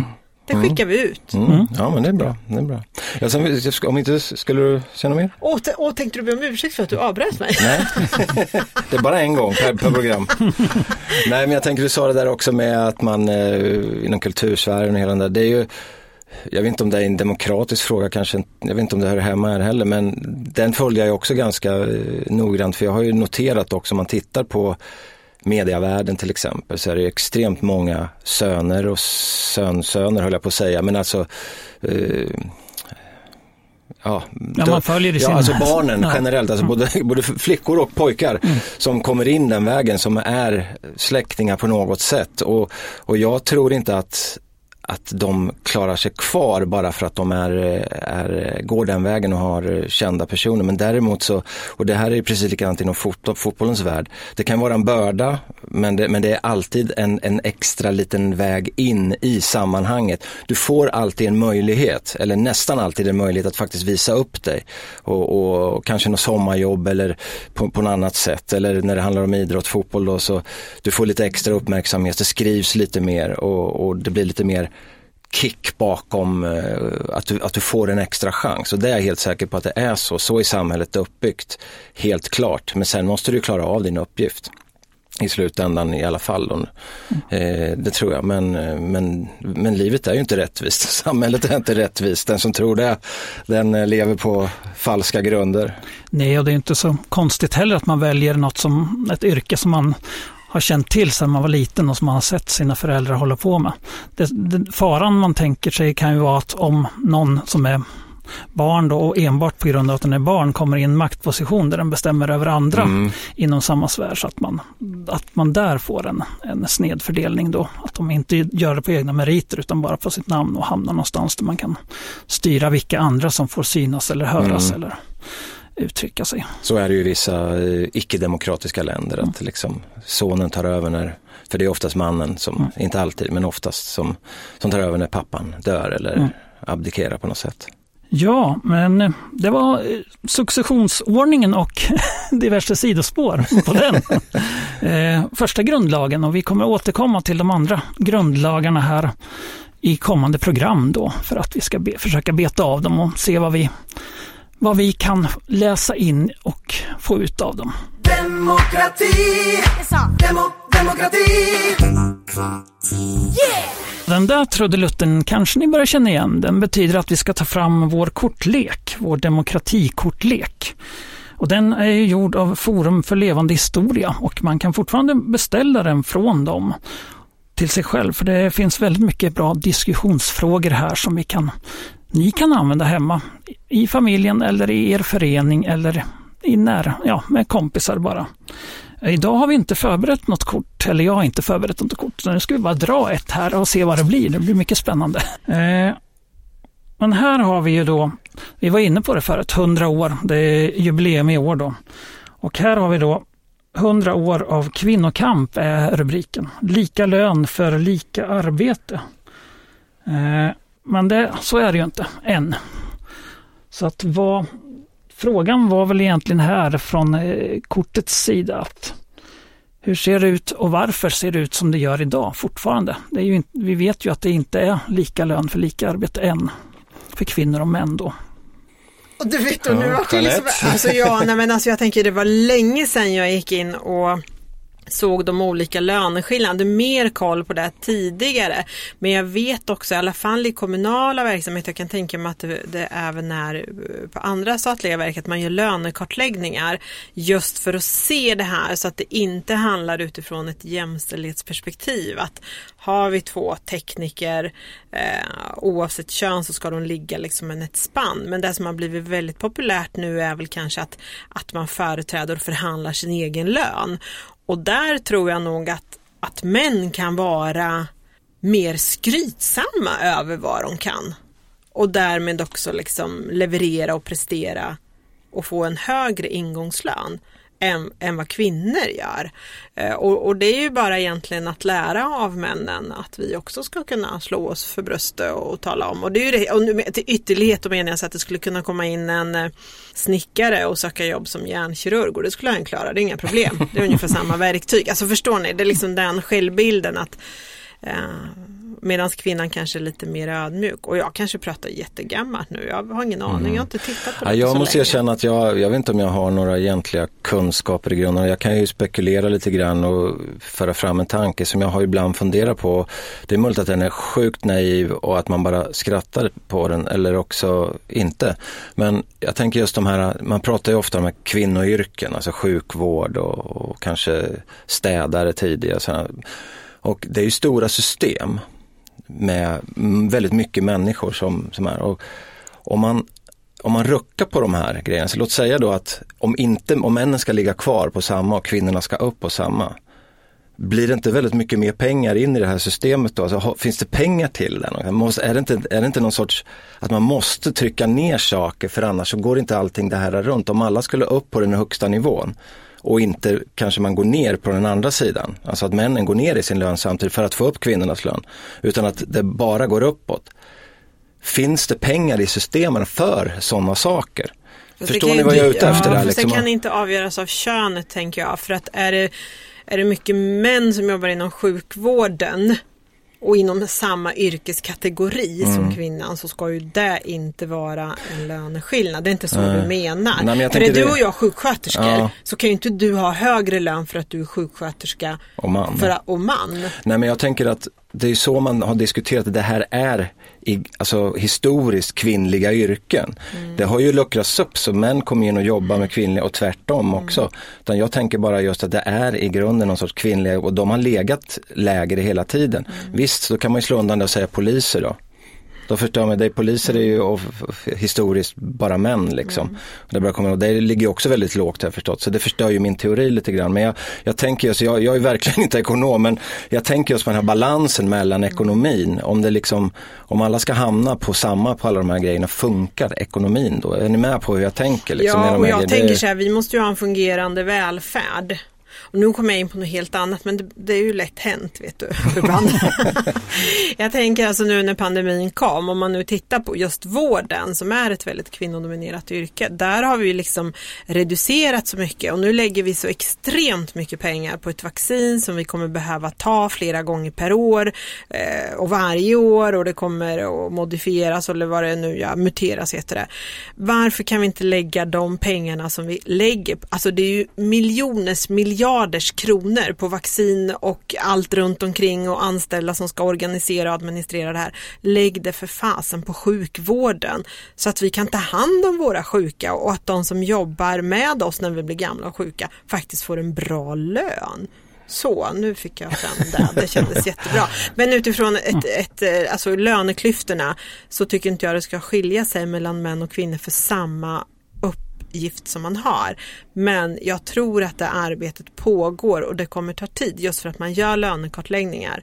Det skickar vi ut. Mm. Ja men det är bra. Det är bra. Ja, sen, om inte, skulle du säga något mer? Och, och tänkte du be om ursäkt för att du avbröt mig? Nej, det är bara en gång per, per program. Nej, men jag tänker du sa det där också med att man eh, inom kultursfären och hela den där, det är ju jag vet inte om det är en demokratisk fråga kanske, jag vet inte om det hör hemma här heller, men den följer jag också ganska eh, noggrant för jag har ju noterat också om man tittar på mediavärlden till exempel så är det extremt många söner och sönsöner höll jag på att säga, men alltså eh, Ja, Ja, man följer i ja, alltså barnen Ja. generellt, alltså både, både flickor och pojkar som kommer in den vägen som är släktingar på något sätt. Och, och jag tror inte att att de klarar sig kvar bara för att de är, är, går den vägen och har kända personer. Men däremot så, och det här är precis likadant inom fot, fotbollens värld, det kan vara en börda men det, men det är alltid en, en extra liten väg in i sammanhanget. Du får alltid en möjlighet, eller nästan alltid en möjlighet att faktiskt visa upp dig. Och, och, och kanske något sommarjobb eller på, på något annat sätt. Eller när det handlar om idrott, fotboll då, så du får lite extra uppmärksamhet, det skrivs lite mer och, och det blir lite mer kick bakom eh, att, du, att du får en extra chans. Och det är jag helt säker på att det är så. Så är samhället uppbyggt. Helt klart. Men sen måste du klara av din uppgift. I slutändan i alla fall. Då. Eh, det tror jag. Men, eh, men, men livet är ju inte rättvist. Samhället är inte rättvist. Den som tror det, den eh, lever på falska grunder. Nej, och det är inte så konstigt heller att man väljer något som ett yrke som man har känt till sedan man var liten och som man har sett sina föräldrar hålla på med. Det, det, faran man tänker sig kan ju vara att om någon som är barn då och enbart på grund av att den är barn kommer i en maktposition där den bestämmer över andra Mm. inom samma sfär så att man, att man där får en, en snedfördelning då. Att de inte gör det på egna meriter utan bara på sitt namn och hamnar någonstans där man kan styra vilka andra som får synas eller höras Mm. eller uttrycka sig. Så är det ju i vissa eh, icke-demokratiska länder. Att liksom sonen tar över när, för det är oftast mannen som, inte alltid, men oftast som, som tar över när pappan dör eller Mm. abdikerar på något sätt. Ja, men eh, det var eh, successionsordningen och diverse sidospår på den. Första grundlagen och vi kommer återkomma till de andra grundlagarna här i kommande program då för att vi ska be, försöka beta av dem och se vad vi, vad vi kan läsa in och få ut av dem. Demokrati, Demo, demokrati. Den där trudelutten kanske ni börjar känna igen. Den betyder att vi ska ta fram vår kortlek, vår demokratikortlek. Och den är gjord av Forum för levande historia och man kan fortfarande beställa den från dem till sig själv. För det finns väldigt mycket bra diskussionsfrågor här som vi kan, ni kan använda hemma i familjen eller i er förening eller i nära, ja, med kompisar bara. Idag har vi inte förberett något kort, eller jag har inte förberett något kort. Så nu ska vi bara dra ett här och se vad det blir. Det blir mycket spännande. Eh, men här har vi ju då, vi var inne på det förut, 100 år. Det är jubileum i år då. Och här har vi då 100 år av kvinnokamp är rubriken. Lika lön för lika arbete. Eh, men det, så är det ju inte än. Så att vad, frågan var väl egentligen här från eh, kortets sida att hur ser det ut och varför ser det ut som det gör idag fortfarande? Det är ju inte, vi vet ju att det inte är lika lön för lika arbete än för kvinnor och män då. Och du vet, och nu ja, liksom, alltså, ja, nej, men alltså jag tänker det var länge sedan jag gick in och såg de olika löneskillnaderna, mer koll på det tidigare. Men jag vet också, i alla fall i kommunala verksamheter, jag kan tänka mig att det, det även är eh, på andra statliga verk, att man gör lönekartläggningar just för att se det här så att det inte handlar utifrån ett jämställdhetsperspektiv. Att har vi två tekniker eh, oavsett kön så ska de ligga liksom en ett spann. Men det som har blivit väldigt populärt nu är väl kanske att, att man företräder och förhandlar sin egen lön. Och där tror jag nog att, att män kan vara mer skrytsamma över vad de kan. Och därmed också liksom leverera och prestera och få en högre ingångslön än, än vad kvinnor gör. Eh, och, och, det är ju bara egentligen att lära av männen att vi också ska kunna slå oss för bröstet och tala om. Och det är ju det, och nu, till ytterlighet då menar jag så att det skulle kunna komma in en eh, snickare och söka jobb som hjärnkirurg och det skulle han klara, det är inga problem. Det är ungefär samma verktyg. Alltså förstår ni, det är liksom den självbilden att eh, Medan kvinnan kanske är lite mer ödmjuk och jag kanske pratar jättegammalt nu. Jag har ingen aning, mm. jag har inte tittat på det ja, Jag så måste länge. erkänna att jag, jag vet inte om jag har några egentliga kunskaper i grunden. Jag kan ju spekulera lite grann och föra fram en tanke som jag har ibland funderat på. Det är möjligt att den är sjukt naiv och att man bara skrattar på den eller också inte. Men jag tänker just de här, man pratar ju ofta om kvinnoyrken, alltså sjukvård och, och kanske städare tidigare. Och det är ju stora system med väldigt mycket människor som, som är. Och om, man, om man ruckar på de här grejerna, så låt säga då att om, inte, om männen ska ligga kvar på samma och kvinnorna ska upp på samma, blir det inte väldigt mycket mer pengar in i det här systemet då? Alltså, finns det pengar till det? Måste, är, det inte, är det inte någon sorts att man måste trycka ner saker för annars så går inte allting det här runt. Om alla skulle upp på den högsta nivån och inte kanske man går ner på den andra sidan. Alltså att männen går ner i sin lön samtidigt för att få upp kvinnornas lön. Utan att det bara går uppåt. Finns det pengar i systemen för sådana saker? Fast Förstår ni vad jag är ute efter? Ja, där, liksom? Det kan inte avgöras av könet tänker jag. För att är det, är det mycket män som jobbar inom sjukvården och inom samma yrkeskategori mm. som kvinnan så ska ju det inte vara en löneskillnad. Det är inte så mm. du menar. Nej, för är du och jag sjuksköterskor ja. så kan ju inte du ha högre lön för att du är sjuksköterska och man. För, och man. Nej men jag tänker att det är så man har diskuterat att det här är i, alltså, historiskt kvinnliga yrken. Mm. Det har ju luckrats upp så män kommer in och jobbar med kvinnliga och tvärtom mm. också. Utan jag tänker bara just att det är i grunden någon sorts kvinnliga och de har legat lägre hela tiden. Mm. Visst, då kan man ju slå undan det och säga poliser då. Då förstår man, det, poliser är ju historiskt bara män liksom. Mm. Det, kommer, och det ligger också väldigt lågt har jag förstått, så det förstör ju min teori lite grann. Men jag, jag tänker just, jag, jag är verkligen inte ekonom, men jag tänker just på den här balansen mellan ekonomin. Om det liksom, om alla ska hamna på samma på alla de här grejerna, funkar ekonomin då? Är ni med på hur jag tänker? Liksom, ja, och jag tänker så här, vi måste ju ha en fungerande välfärd. Och nu kommer jag in på något helt annat men det, det är ju lätt hänt vet du. jag tänker alltså nu när pandemin kom, om man nu tittar på just vården som är ett väldigt kvinnodominerat yrke. Där har vi liksom reducerat så mycket och nu lägger vi så extremt mycket pengar på ett vaccin som vi kommer behöva ta flera gånger per år eh, och varje år och det kommer att modifieras eller vad det nu ja, muteras heter det. Varför kan vi inte lägga de pengarna som vi lägger, alltså det är ju miljoners miljarder miljarders kronor på vaccin och allt runt omkring och anställda som ska organisera och administrera det här. Lägg det för fasen på sjukvården så att vi kan ta hand om våra sjuka och att de som jobbar med oss när vi blir gamla och sjuka faktiskt får en bra lön. Så, nu fick jag fram det. Det kändes jättebra. Men utifrån ett, ett, eh, alltså löneklyftorna så tycker inte jag det ska skilja sig mellan män och kvinnor för samma uppgift som man har. Men jag tror att det arbetet pågår och det kommer ta tid just för att man gör lönekartläggningar.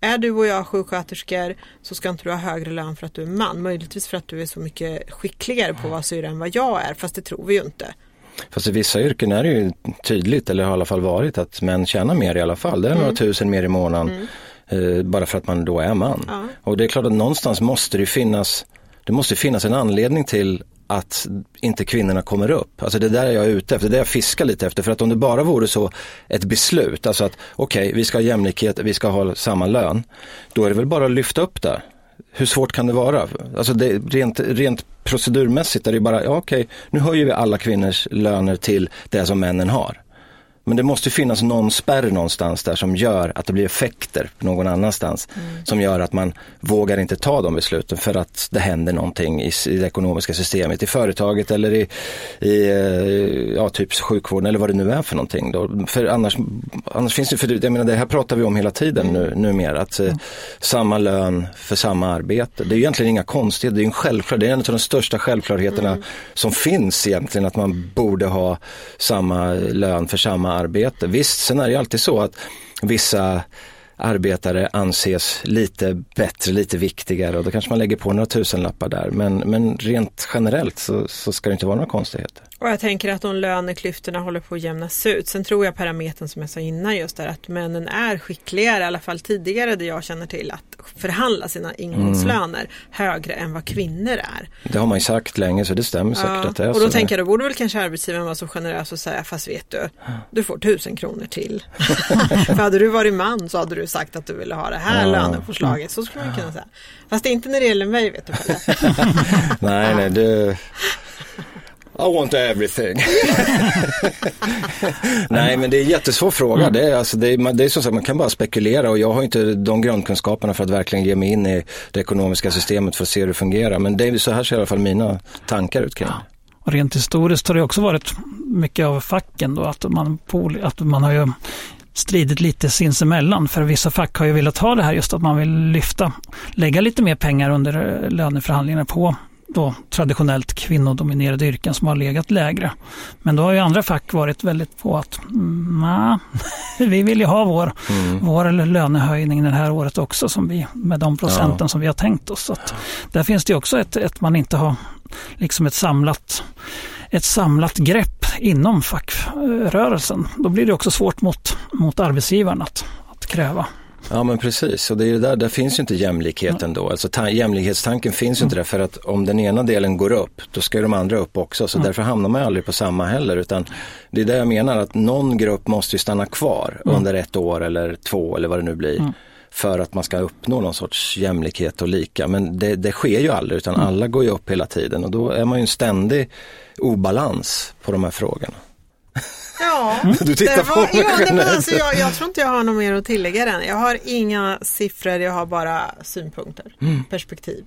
Är du och jag sjuksköterskor så ska inte du ha högre lön för att du är man. Möjligtvis för att du är så mycket skickligare på vad syr än vad jag är. Fast det tror vi ju inte. Fast i vissa yrken är det ju tydligt, eller har i alla fall varit, att män tjänar mer i alla fall. Det är mm. några tusen mer i månaden. Mm. Eh, bara för att man då är man. Ja. Och det är klart att någonstans måste det finnas, det måste finnas en anledning till att inte kvinnorna kommer upp. Alltså det där är jag ute efter, det är det jag fiskar lite efter. För att om det bara vore så ett beslut, alltså att okej, okay, vi ska ha jämlikhet, vi ska ha samma lön. Då är det väl bara att lyfta upp det hur svårt kan det vara? Alltså det, rent, rent procedurmässigt är det bara, ja okej, nu höjer vi alla kvinnors löner till det som männen har. Men det måste finnas någon spärr någonstans där som gör att det blir effekter någon annanstans. Mm. Som gör att man vågar inte ta de besluten för att det händer någonting i, i det ekonomiska systemet, i företaget eller i, i eh, ja, typ sjukvården eller vad det nu är för någonting. Då. För annars, annars finns det, för jag menar det här pratar vi om hela tiden mm. nu, numera, att mm. samma lön för samma arbete. Det är egentligen inga konstigheter, det är en självklar, det är en av de största självklarheterna mm. som finns egentligen, att man borde ha samma lön för samma arbete. Visst, sen är det ju alltid så att vissa arbetare anses lite bättre, lite viktigare och då kanske man lägger på några tusenlappar där. Men, men rent generellt så, så ska det inte vara några konstigheter. Och jag tänker att de löneklyftorna håller på att jämnas ut. Sen tror jag parametern som jag sa innan just där att männen är skickligare, i alla fall tidigare det jag känner till, att förhandla sina ingångslöner mm. högre än vad kvinnor är. Det har man ju sagt länge så det stämmer säkert ja, att det är Och då tänker jag, då borde väl kanske arbetsgivaren vara så generös och säga, fast vet du, du får tusen kronor till. För hade du varit man så hade du sagt att du ville ha det här ja. lönepåslaget, så skulle man kunna säga. Fast inte när det gäller mig vet du. nej, nej, det i want everything. Nej men det är en jättesvår fråga. Mm. Det, är, alltså, det, är, det är som sagt, man kan bara spekulera och jag har inte de grundkunskaperna för att verkligen ge mig in i det ekonomiska systemet för att se hur det fungerar. Men det är så här ser i alla fall mina tankar ut kring det. Och rent historiskt har det också varit mycket av facken då, att man, på, att man har ju stridit lite sinsemellan. För vissa fack har ju velat ha det här just att man vill lyfta, lägga lite mer pengar under löneförhandlingarna på då traditionellt kvinnodominerade yrken som har legat lägre. Men då har ju andra fack varit väldigt på att nah, vi vill ju ha vår, mm. vår lönehöjning det här året också som vi, med de procenten ja. som vi har tänkt oss. Så där finns det också ett, ett man inte har liksom ett samlat ett samlat grepp inom fackrörelsen. Då blir det också svårt mot, mot arbetsgivaren att, att kräva. Ja men precis, och det är där, där finns ju inte jämlikheten då. Alltså ta, jämlikhetstanken finns ju inte där för att om den ena delen går upp, då ska ju de andra upp också. Så mm. därför hamnar man aldrig på samma heller. Utan det är det jag menar, att någon grupp måste ju stanna kvar mm. under ett år eller två eller vad det nu blir. Mm. För att man ska uppnå någon sorts jämlikhet och lika. Men det, det sker ju aldrig utan mm. alla går ju upp hela tiden och då är man ju en ständig obalans på de här frågorna. Ja, du tittar var, på mig ja, men alltså, jag, jag, tror inte jag har något mer att tillägga den. Jag har inga siffror, jag har bara synpunkter, mm. perspektiv.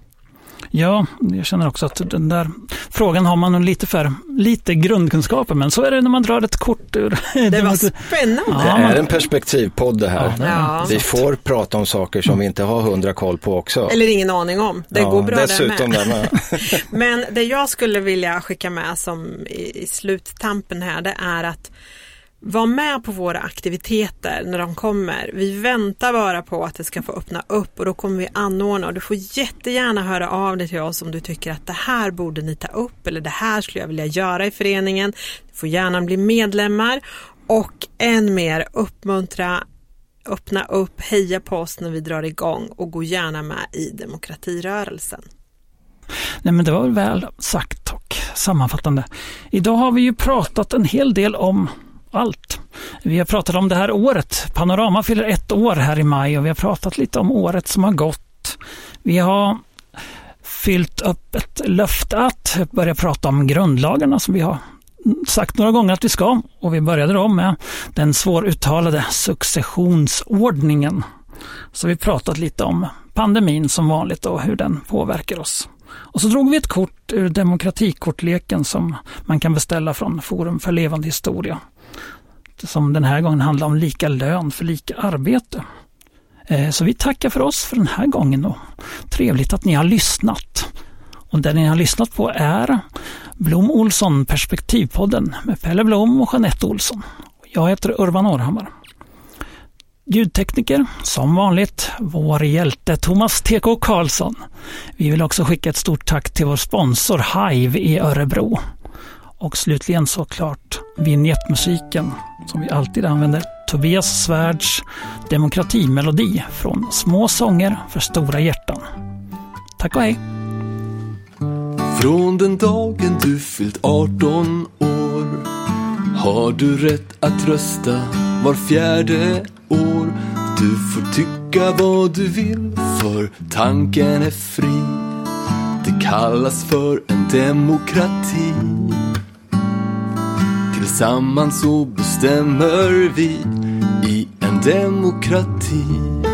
Ja, jag känner också att den där frågan har man nog lite för lite grundkunskaper, men så är det när man drar ett kort ur. Det var spännande. Det är en perspektivpodd det här. Ja. Vi får prata om saker som vi inte har hundra koll på också. Eller ingen aning om. Det ja, går bra dessutom det med. men det jag skulle vilja skicka med som i, i sluttampen här, det är att var med på våra aktiviteter när de kommer. Vi väntar bara på att det ska få öppna upp och då kommer vi anordna och du får jättegärna höra av dig till oss om du tycker att det här borde ni ta upp eller det här skulle jag vilja göra i föreningen. Du får gärna bli medlemmar och än mer uppmuntra öppna upp, heja på oss när vi drar igång och gå gärna med i demokratirörelsen. Nej men det var väl sagt och sammanfattande. Idag har vi ju pratat en hel del om allt. Vi har pratat om det här året. Panorama fyller ett år här i maj och vi har pratat lite om året som har gått. Vi har fyllt upp ett löfte att börja prata om grundlagarna som vi har sagt några gånger att vi ska och vi började då med den svåruttalade successionsordningen. Så vi pratat lite om pandemin som vanligt och hur den påverkar oss. Och så drog vi ett kort ur demokratikortleken som man kan beställa från Forum för levande historia. Som den här gången handlar om lika lön för lika arbete. Eh, så vi tackar för oss för den här gången och trevligt att ni har lyssnat. Och det ni har lyssnat på är Blom Olsson Perspektivpodden med Pelle Blom och Jeanette Olsson. Jag heter Urban Århammar. Ljudtekniker, som vanligt, vår hjälte Thomas T.K. Karlsson. Vi vill också skicka ett stort tack till vår sponsor Hive i Örebro. Och slutligen såklart vignettmusiken som vi alltid använder. Tobias Svärds demokratimelodi från Små sånger för stora hjärtan. Tack och hej! Från den dagen du fyllt 18 år har du rätt att rösta var fjärde år. Du får tycka vad du vill för tanken är fri. Det kallas för en demokrati. Tillsammans så bestämmer vi i en demokrati.